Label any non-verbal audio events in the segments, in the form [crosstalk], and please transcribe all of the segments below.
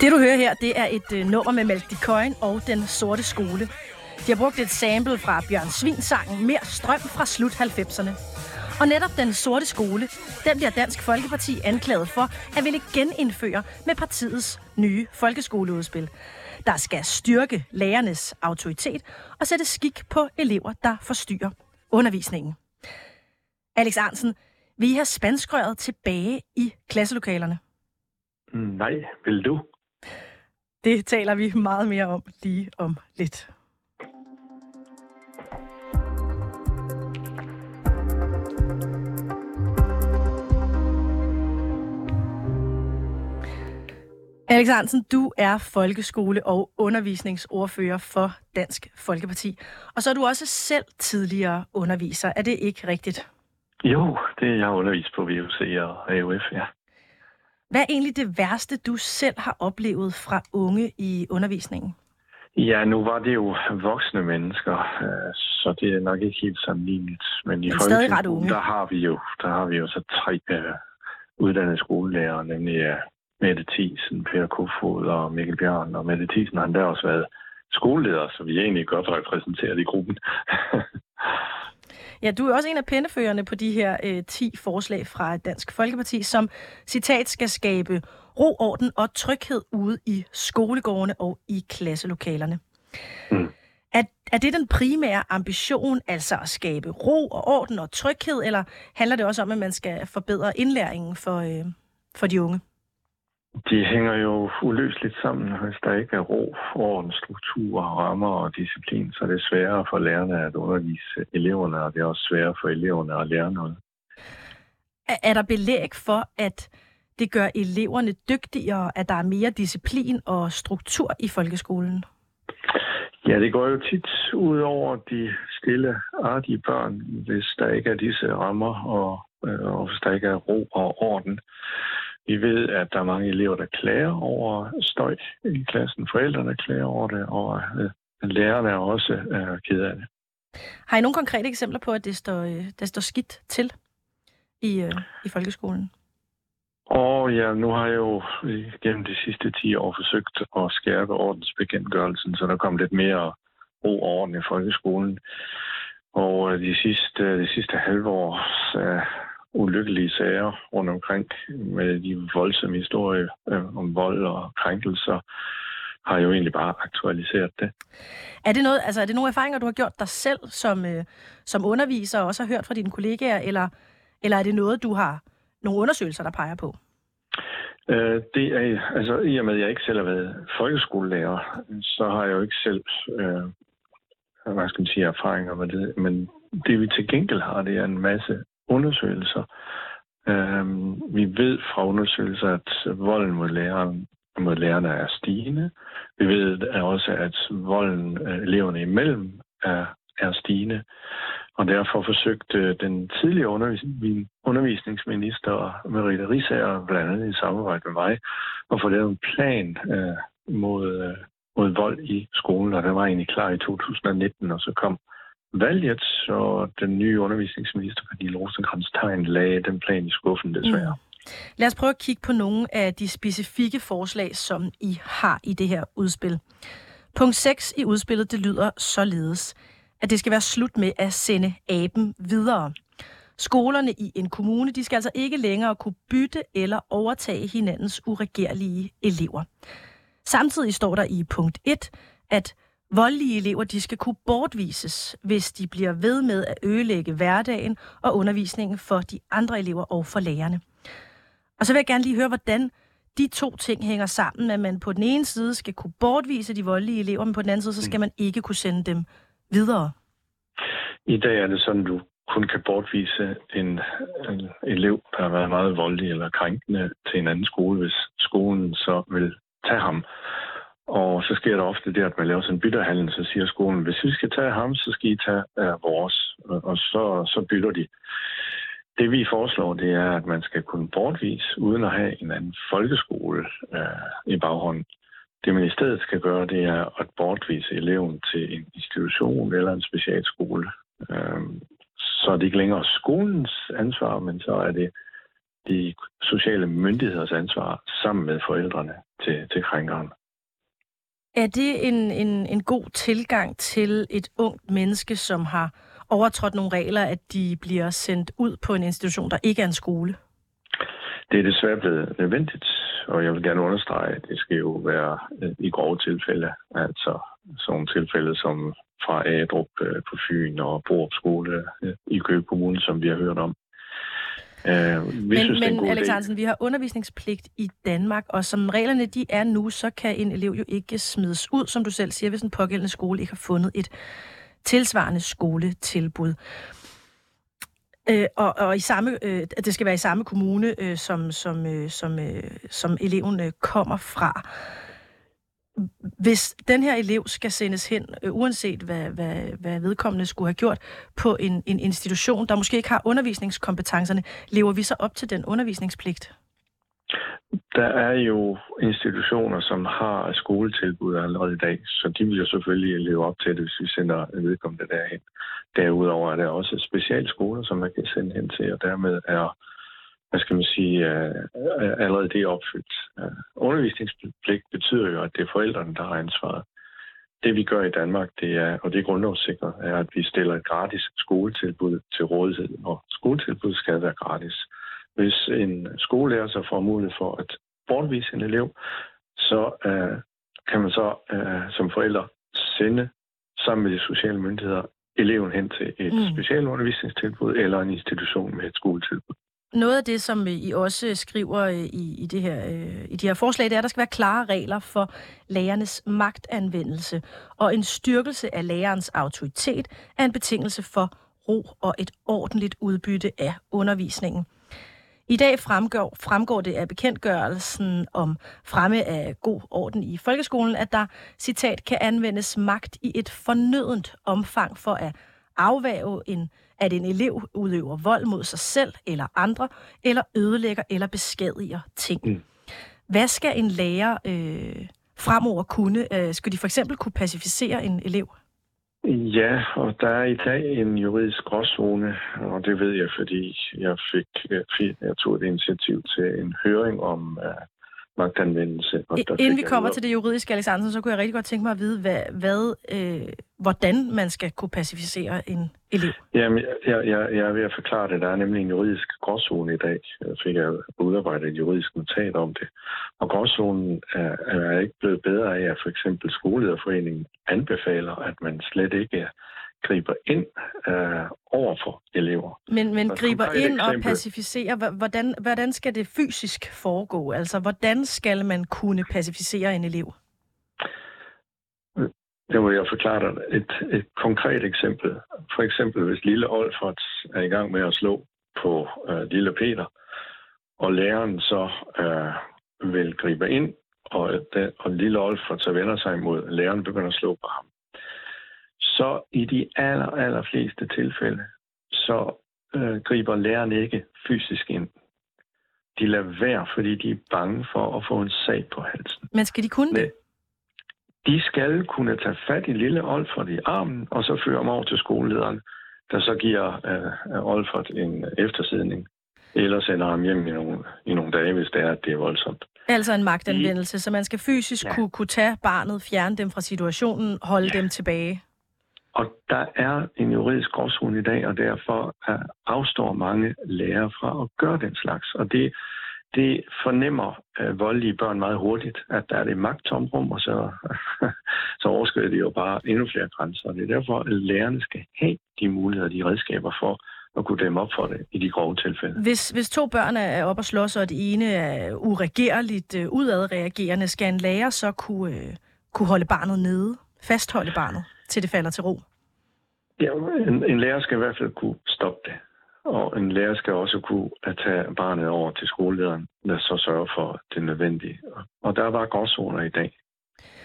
Det du hører her, det er et øh, nummer med Malk Coin og Den Sorte Skole. De har brugt et sample fra Bjørn Svins-sangen Mere Strøm fra slut 90'erne. Og netop Den Sorte Skole, den bliver Dansk Folkeparti anklaget for at ville genindføre med partiets nye folkeskoleudspil. Der skal styrke lærernes autoritet og sætte skik på elever, der forstyrrer undervisningen. Alex Arnsen, vi har spanskrøret tilbage i klasselokalerne. Nej, vil du? Det taler vi meget mere om lige om lidt. Alex Hansen, du er folkeskole- og undervisningsordfører for Dansk Folkeparti. Og så er du også selv tidligere underviser. Er det ikke rigtigt? Jo, det er jeg undervist på VUC og AUF, ja. Hvad er egentlig det værste, du selv har oplevet fra unge i undervisningen? Ja, nu var det jo voksne mennesker, øh, så det er nok ikke helt sammenlignet. Men i unge. der har vi jo, der har vi jo så tre uh, uddannede skolelærer, nemlig uh, Mette Thiesen, Per Kofod og Mikkel Bjørn. Og Mette Thiesen har endda også været skoleleder, så vi er egentlig godt repræsenteret i gruppen. [laughs] Ja, du er også en af pindeførerne på de her øh, 10 forslag fra Dansk Folkeparti, som citat skal skabe ro, orden og tryghed ude i skolegårdene og i klasselokalerne. Mm. Er, er det den primære ambition, altså at skabe ro og orden og tryghed, eller handler det også om, at man skal forbedre indlæringen for, øh, for de unge? De hænger jo uløseligt sammen. Hvis der ikke er ro, orden, struktur, rammer og disciplin, så er det sværere for lærerne at undervise eleverne, og det er også sværere for eleverne at lære noget. Er, er der belæg for, at det gør eleverne dygtigere, at der er mere disciplin og struktur i folkeskolen? Ja, det går jo tit ud over de stille, artige børn, hvis der ikke er disse rammer, og, øh, og hvis der ikke er ro og orden. Vi ved, at der er mange elever, der klager over støj i klassen. Forældrene klager over det, og øh, lærerne er også øh, ked af det. Har I nogle konkrete eksempler på, at det står, øh, det står skidt til i, øh, i folkeskolen? Og ja, nu har jeg jo gennem de sidste 10 år forsøgt at skærpe ordensbekendtgørelsen, så der kom lidt mere ro og orden i folkeskolen. Og øh, de sidste, de sidste halve år øh, ulykkelige sager rundt omkring med de voldsomme historier øh, om vold og krænkelser, har jo egentlig bare aktualiseret det. Er det, noget, altså, er det nogle erfaringer, du har gjort dig selv som, øh, som underviser, og også har hørt fra dine kollegaer, eller, eller er det noget, du har nogle undersøgelser, der peger på? Øh, det er, altså i og med, at jeg ikke selv har været folkeskolelærer, så har jeg jo ikke selv, øh, hvad skal man sige, erfaringer med det. Men det vi til gengæld har, det er en masse undersøgelser. Øhm, vi ved fra undersøgelser, at volden mod læreren mod lærerne er stigende. Vi ved også, at volden øh, eleverne imellem er, er stigende. Og derfor forsøgte øh, den tidligere undervis- undervisningsminister Merita Risager, blandt andet i samarbejde med mig, at få lavet en plan øh, mod, øh, mod vold i skolen, og den var egentlig klar i 2019, og så kom valget, så den nye undervisningsminister, Pernille Rosenkrantz-Tegn, lagde den plan i skuffen desværre. Mm. Lad os prøve at kigge på nogle af de specifikke forslag, som I har i det her udspil. Punkt 6 i udspillet, det lyder således, at det skal være slut med at sende aben videre. Skolerne i en kommune, de skal altså ikke længere kunne bytte eller overtage hinandens uregerlige elever. Samtidig står der i punkt 1, at voldelige elever de skal kunne bortvises, hvis de bliver ved med at ødelægge hverdagen og undervisningen for de andre elever og for lærerne. Og så vil jeg gerne lige høre, hvordan de to ting hænger sammen, at man på den ene side skal kunne bortvise de voldelige elever, men på den anden side, så skal man ikke kunne sende dem videre. I dag er det sådan, du kun kan bortvise en, en elev, der har været meget voldelig eller krænkende til en anden skole, hvis skolen så vil tage ham. Og så sker der ofte det, at man laver sådan en bytterhandel, så siger skolen, hvis vi skal tage ham, så skal I tage uh, vores. Og så, så bytter de. Det vi foreslår, det er, at man skal kunne bortvise, uden at have en anden folkeskole uh, i baghånden. Det man i stedet skal gøre, det er at bortvise eleven til en institution eller en specialskole. Uh, så er det ikke længere skolens ansvar, men så er det de sociale myndigheders ansvar sammen med forældrene til, til krænkeren. Er det en, en, en god tilgang til et ungt menneske, som har overtrådt nogle regler, at de bliver sendt ud på en institution, der ikke er en skole? Det er desværre blevet nødvendigt, og jeg vil gerne understrege, at det skal jo være øh, i grove tilfælde, altså sådan tilfælde som fra Adrup øh, på Fyn og Borup Skole øh, i Køge Kommune, som vi har hørt om. Uh, vi men synes, men Alex Hansen, vi har undervisningspligt i Danmark, og som reglerne de er nu, så kan en elev jo ikke smides ud, som du selv siger, hvis en pågældende skole ikke har fundet et tilsvarende skoletilbud. Øh, og, og i samme, øh, det skal være i samme kommune, øh, som, som, øh, som, øh, som eleven øh, kommer fra. Hvis den her elev skal sendes hen, øh, uanset hvad, hvad, hvad vedkommende skulle have gjort, på en, en institution, der måske ikke har undervisningskompetencerne, lever vi så op til den undervisningspligt? Der er jo institutioner, som har skoletilbud allerede i dag, så de vil jo selvfølgelig leve op til det, hvis vi sender vedkommende derhen. Derudover er der også specialskoler, som man kan sende hen til, og dermed er, hvad skal man sige, allerede det opfyldt. Undervisningspligt betyder jo, at det er forældrene, der har ansvaret. Det vi gør i Danmark, det er, og det er grundlovssikret, er, at vi stiller et gratis skoletilbud til rådighed, og skoletilbud skal være gratis. Hvis en skolelærer så får mulighed for at bortvise en elev, så øh, kan man så øh, som forældre sende sammen med de sociale myndigheder eleven hen til et mm. specialundervisningstilbud eller en institution med et skoletilbud. Noget af det, som øh, I også skriver øh, i, i, det her, øh, i de her forslag, det er, at der skal være klare regler for lærernes magtanvendelse, og en styrkelse af lærerens autoritet er en betingelse for ro og et ordentligt udbytte af undervisningen. I dag fremgår, fremgår det af bekendtgørelsen om fremme af god orden i folkeskolen, at der, citat, kan anvendes magt i et fornødent omfang for at afvæve en, at en elev udøver vold mod sig selv eller andre, eller ødelægger eller beskadiger ting. Mm. Hvad skal en lærer øh, fremover kunne? Øh, skal de for eksempel kunne pacificere en elev? Ja, og der er i dag en juridisk gråzone, og det ved jeg, fordi jeg fik, jeg tog et initiativ til en høring om uh, magtanvendelse. Og der Inden vi kommer til det juridiske, Alexander, så kunne jeg rigtig godt tænke mig at vide, hvad, hvad, øh, hvordan man skal kunne pacificere en elev. Jamen, jeg, jeg, jeg er ved at forklare det. Der er nemlig en juridisk gråzone i dag. Jeg fik jeg udarbejdet et juridisk notat om det. Og gråzonen er, er ikke blevet bedre af, at for eksempel Skolelederforeningen anbefaler, at man slet ikke griber ind øh, over for elever. Men, men griber ind og pacificerer, hvordan, hvordan skal det fysisk foregå? Altså, hvordan skal man kunne pacificere en elev? Det må jeg forklare dig et, et konkret eksempel. For eksempel, hvis lille Olfert er i gang med at slå på øh, lille Peter, og læreren så øh, vil gribe ind, og, den, og lille Olfert så vender sig imod, læreren begynder at slå på ham så i de aller, aller fleste tilfælde, så øh, griber læreren ikke fysisk ind. De lader være, fordi de er bange for at få en sag på halsen. Men skal de kunne det? De skal kunne tage fat i lille Olfert i armen, og så føre ham over til skolelederen, der så giver øh, Olfert en eftersidning, eller sender ham hjem i nogle, i nogle dage, hvis det er, at det er voldsomt. Altså en magtanvendelse, så man skal fysisk ja. kunne, kunne tage barnet, fjerne dem fra situationen, holde ja. dem tilbage. Og der er en juridisk gråzone i dag, og derfor afstår mange lærere fra at gøre den slags. Og det, det fornemmer uh, voldelige børn meget hurtigt, at der er det magttomrum, og så, [laughs] så overskrider de jo bare endnu flere grænser. Og det er derfor, at lærerne skal have de muligheder, de redskaber for at kunne dæmme op for det i de grove tilfælde. Hvis, hvis to børn er oppe og slås, og det ene er uregerligt uh, udadreagerende, skal en lærer så kunne, uh, kunne holde barnet nede, fastholde barnet? til det falder til ro? Ja, en, en lærer skal i hvert fald kunne stoppe det. Og en lærer skal også kunne at tage barnet over til skolelederen, der så sørger for det nødvendige. Og der er bare gråzoner i dag.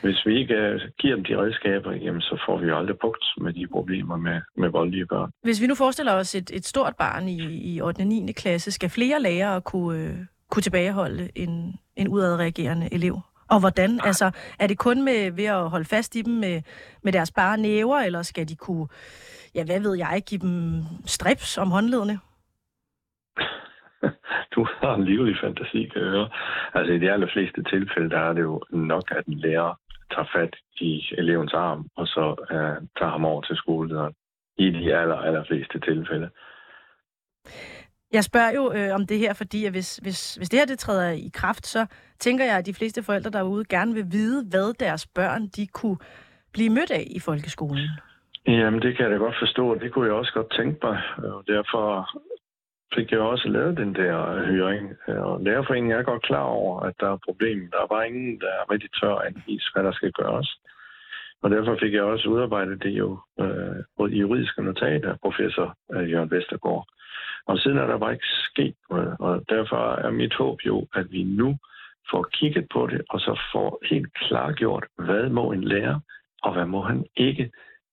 Hvis vi ikke øh, giver dem de redskaber, jamen, så får vi aldrig bugt med de problemer med, med voldelige børn. Hvis vi nu forestiller os et, et stort barn i, i 8. og 9. klasse, skal flere lærere kunne, øh, kunne tilbageholde en, en udadreagerende elev? Og hvordan? Nej. Altså, er det kun med ved at holde fast i dem med, med deres bare næver, eller skal de kunne, ja, hvad ved jeg, give dem strips om håndledene? [laughs] du har en livlig fantasi, kan jeg høre. Altså i de allerfleste tilfælde, der er det jo nok, at en lærer tager fat i elevens arm, og så uh, tager ham over til skolelederen. I de aller, allerfleste tilfælde. Jeg spørger jo øh, om det her, fordi at hvis, hvis, hvis det her det træder i kraft, så tænker jeg, at de fleste forældre derude gerne vil vide, hvad deres børn de kunne blive mødt af i folkeskolen. Jamen, det kan jeg da godt forstå, det kunne jeg også godt tænke mig. Og derfor fik jeg også lavet den der øh, høring. Og lærerforeningen er godt klar over, at der er problemer. Der er bare ingen, der er rigtig tør at anvise, hvad der skal gøres. Og derfor fik jeg også udarbejdet det jo øh, i juridiske notater, professor øh, Jørgen Vestergaard. Og siden er der bare ikke sket noget, og derfor er mit håb jo, at vi nu får kigget på det, og så får helt klargjort, hvad må en lærer, og hvad må han ikke?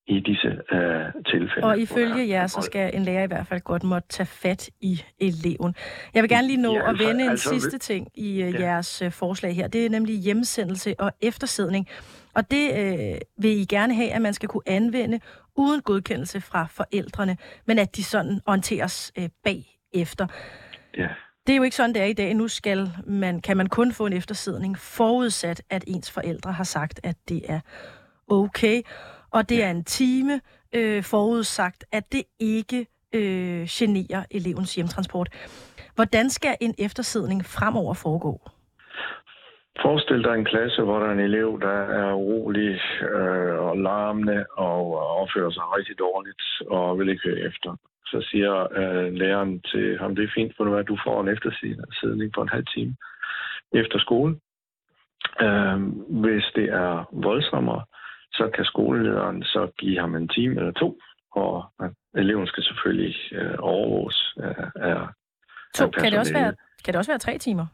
I disse øh, tilfælde. Og ifølge jer, så skal en lærer i hvert fald godt måtte tage fat i eleven. Jeg vil gerne lige nå ja, altså, at vende en altså, sidste ting i uh, ja. jeres uh, forslag her. Det er nemlig hjemsendelse og eftersidning. Og det øh, vil I gerne have, at man skal kunne anvende uden godkendelse fra forældrene, men at de sådan orienteres øh, bagefter. Ja. Det er jo ikke sådan, det er i dag. Nu skal man, kan man kun få en eftersidning, forudsat, at ens forældre har sagt, at det er okay. Og det er en time øh, forudsagt, at det ikke øh, generer elevens hjemtransport. Hvordan skal en eftersidning fremover foregå? Forestil dig en klasse, hvor der er en elev, der er urolig øh, og larmende og opfører sig rigtig dårligt og vil ikke høre efter. Så siger øh, læreren til ham, det er fint, for du, at du får en eftersidning på en halv time efter skole. Øh, hvis det er voldsommere, så kan skolelederen så give ham en time eller to, og eleven skal selvfølgelig øh, overvåges af, af To, kan det, også være, kan det også være tre timer?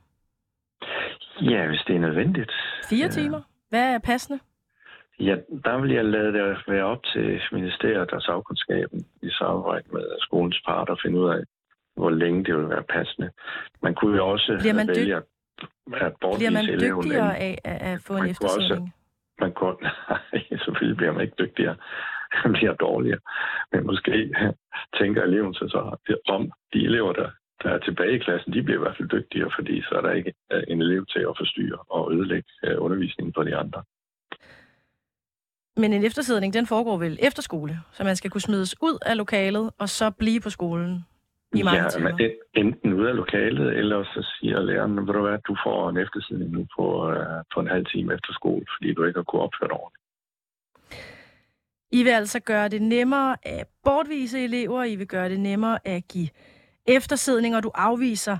Ja, hvis det er nødvendigt. Fire timer? Hvad er passende? Ja, der vil jeg lade det være op til ministeriet og sagkundskaben i samarbejde med skolens parter at finde ud af, hvor længe det vil være passende. Man kunne jo også bliver man vælge at Bliver man dygtigere af at få en eftersøgning? Man kun. [laughs] selvfølgelig bliver man ikke dygtigere. Man [laughs] bliver dårligere. Men måske [laughs] tænker eleven sig så om de elever, der der er tilbage i klassen, de bliver i hvert fald dygtigere, fordi så er der ikke øh, en elev til at forstyrre og ødelægge øh, undervisningen for de andre. Men en eftersidning, den foregår vel efter skole, så man skal kunne smides ud af lokalet og så blive på skolen i mange ja, timer. Men enten ud af lokalet, eller så siger læreren, ved du hvad, du får en eftersidning nu på, uh, på en halv time efter skole, fordi du ikke har kunnet opføre dig ordentligt. I vil altså gøre det nemmere at bortvise elever, I vil gøre det nemmere at give eftersidning, og du afviser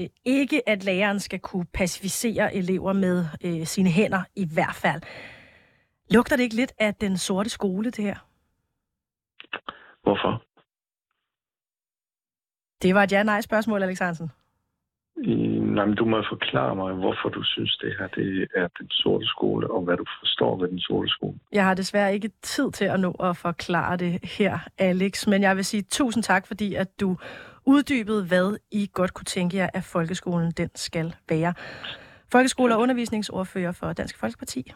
øh, ikke, at læreren skal kunne pacificere elever med øh, sine hænder i hvert fald. Lugter det ikke lidt af den sorte skole, det her? Hvorfor? Det var et ja-nej-spørgsmål, Alexandersen. Nej, men du må forklare mig, hvorfor du synes, det her det er den sorte skole, og hvad du forstår ved den sorte skole. Jeg har desværre ikke tid til at nå at forklare det her, Alex, men jeg vil sige tusind tak, fordi at du uddybede, hvad I godt kunne tænke jer, at folkeskolen den skal være. Folkeskole- og undervisningsordfører for Dansk Folkeparti.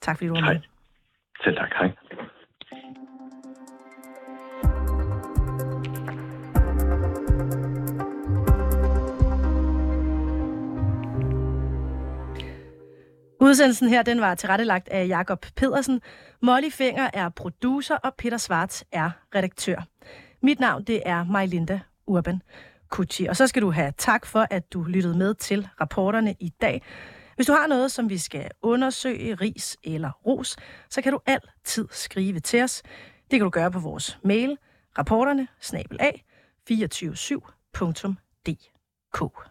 Tak fordi du var med. Hej. Selv tak. Hej. Udsendelsen her den var tilrettelagt af Jakob Pedersen. Molly Finger er producer, og Peter Svarts er redaktør. Mit navn det er Majlinda Urban Kucci. Og så skal du have tak for, at du lyttede med til rapporterne i dag. Hvis du har noget, som vi skal undersøge, ris eller ros, så kan du altid skrive til os. Det kan du gøre på vores mail, rapporterne, snabel a, 247.dk.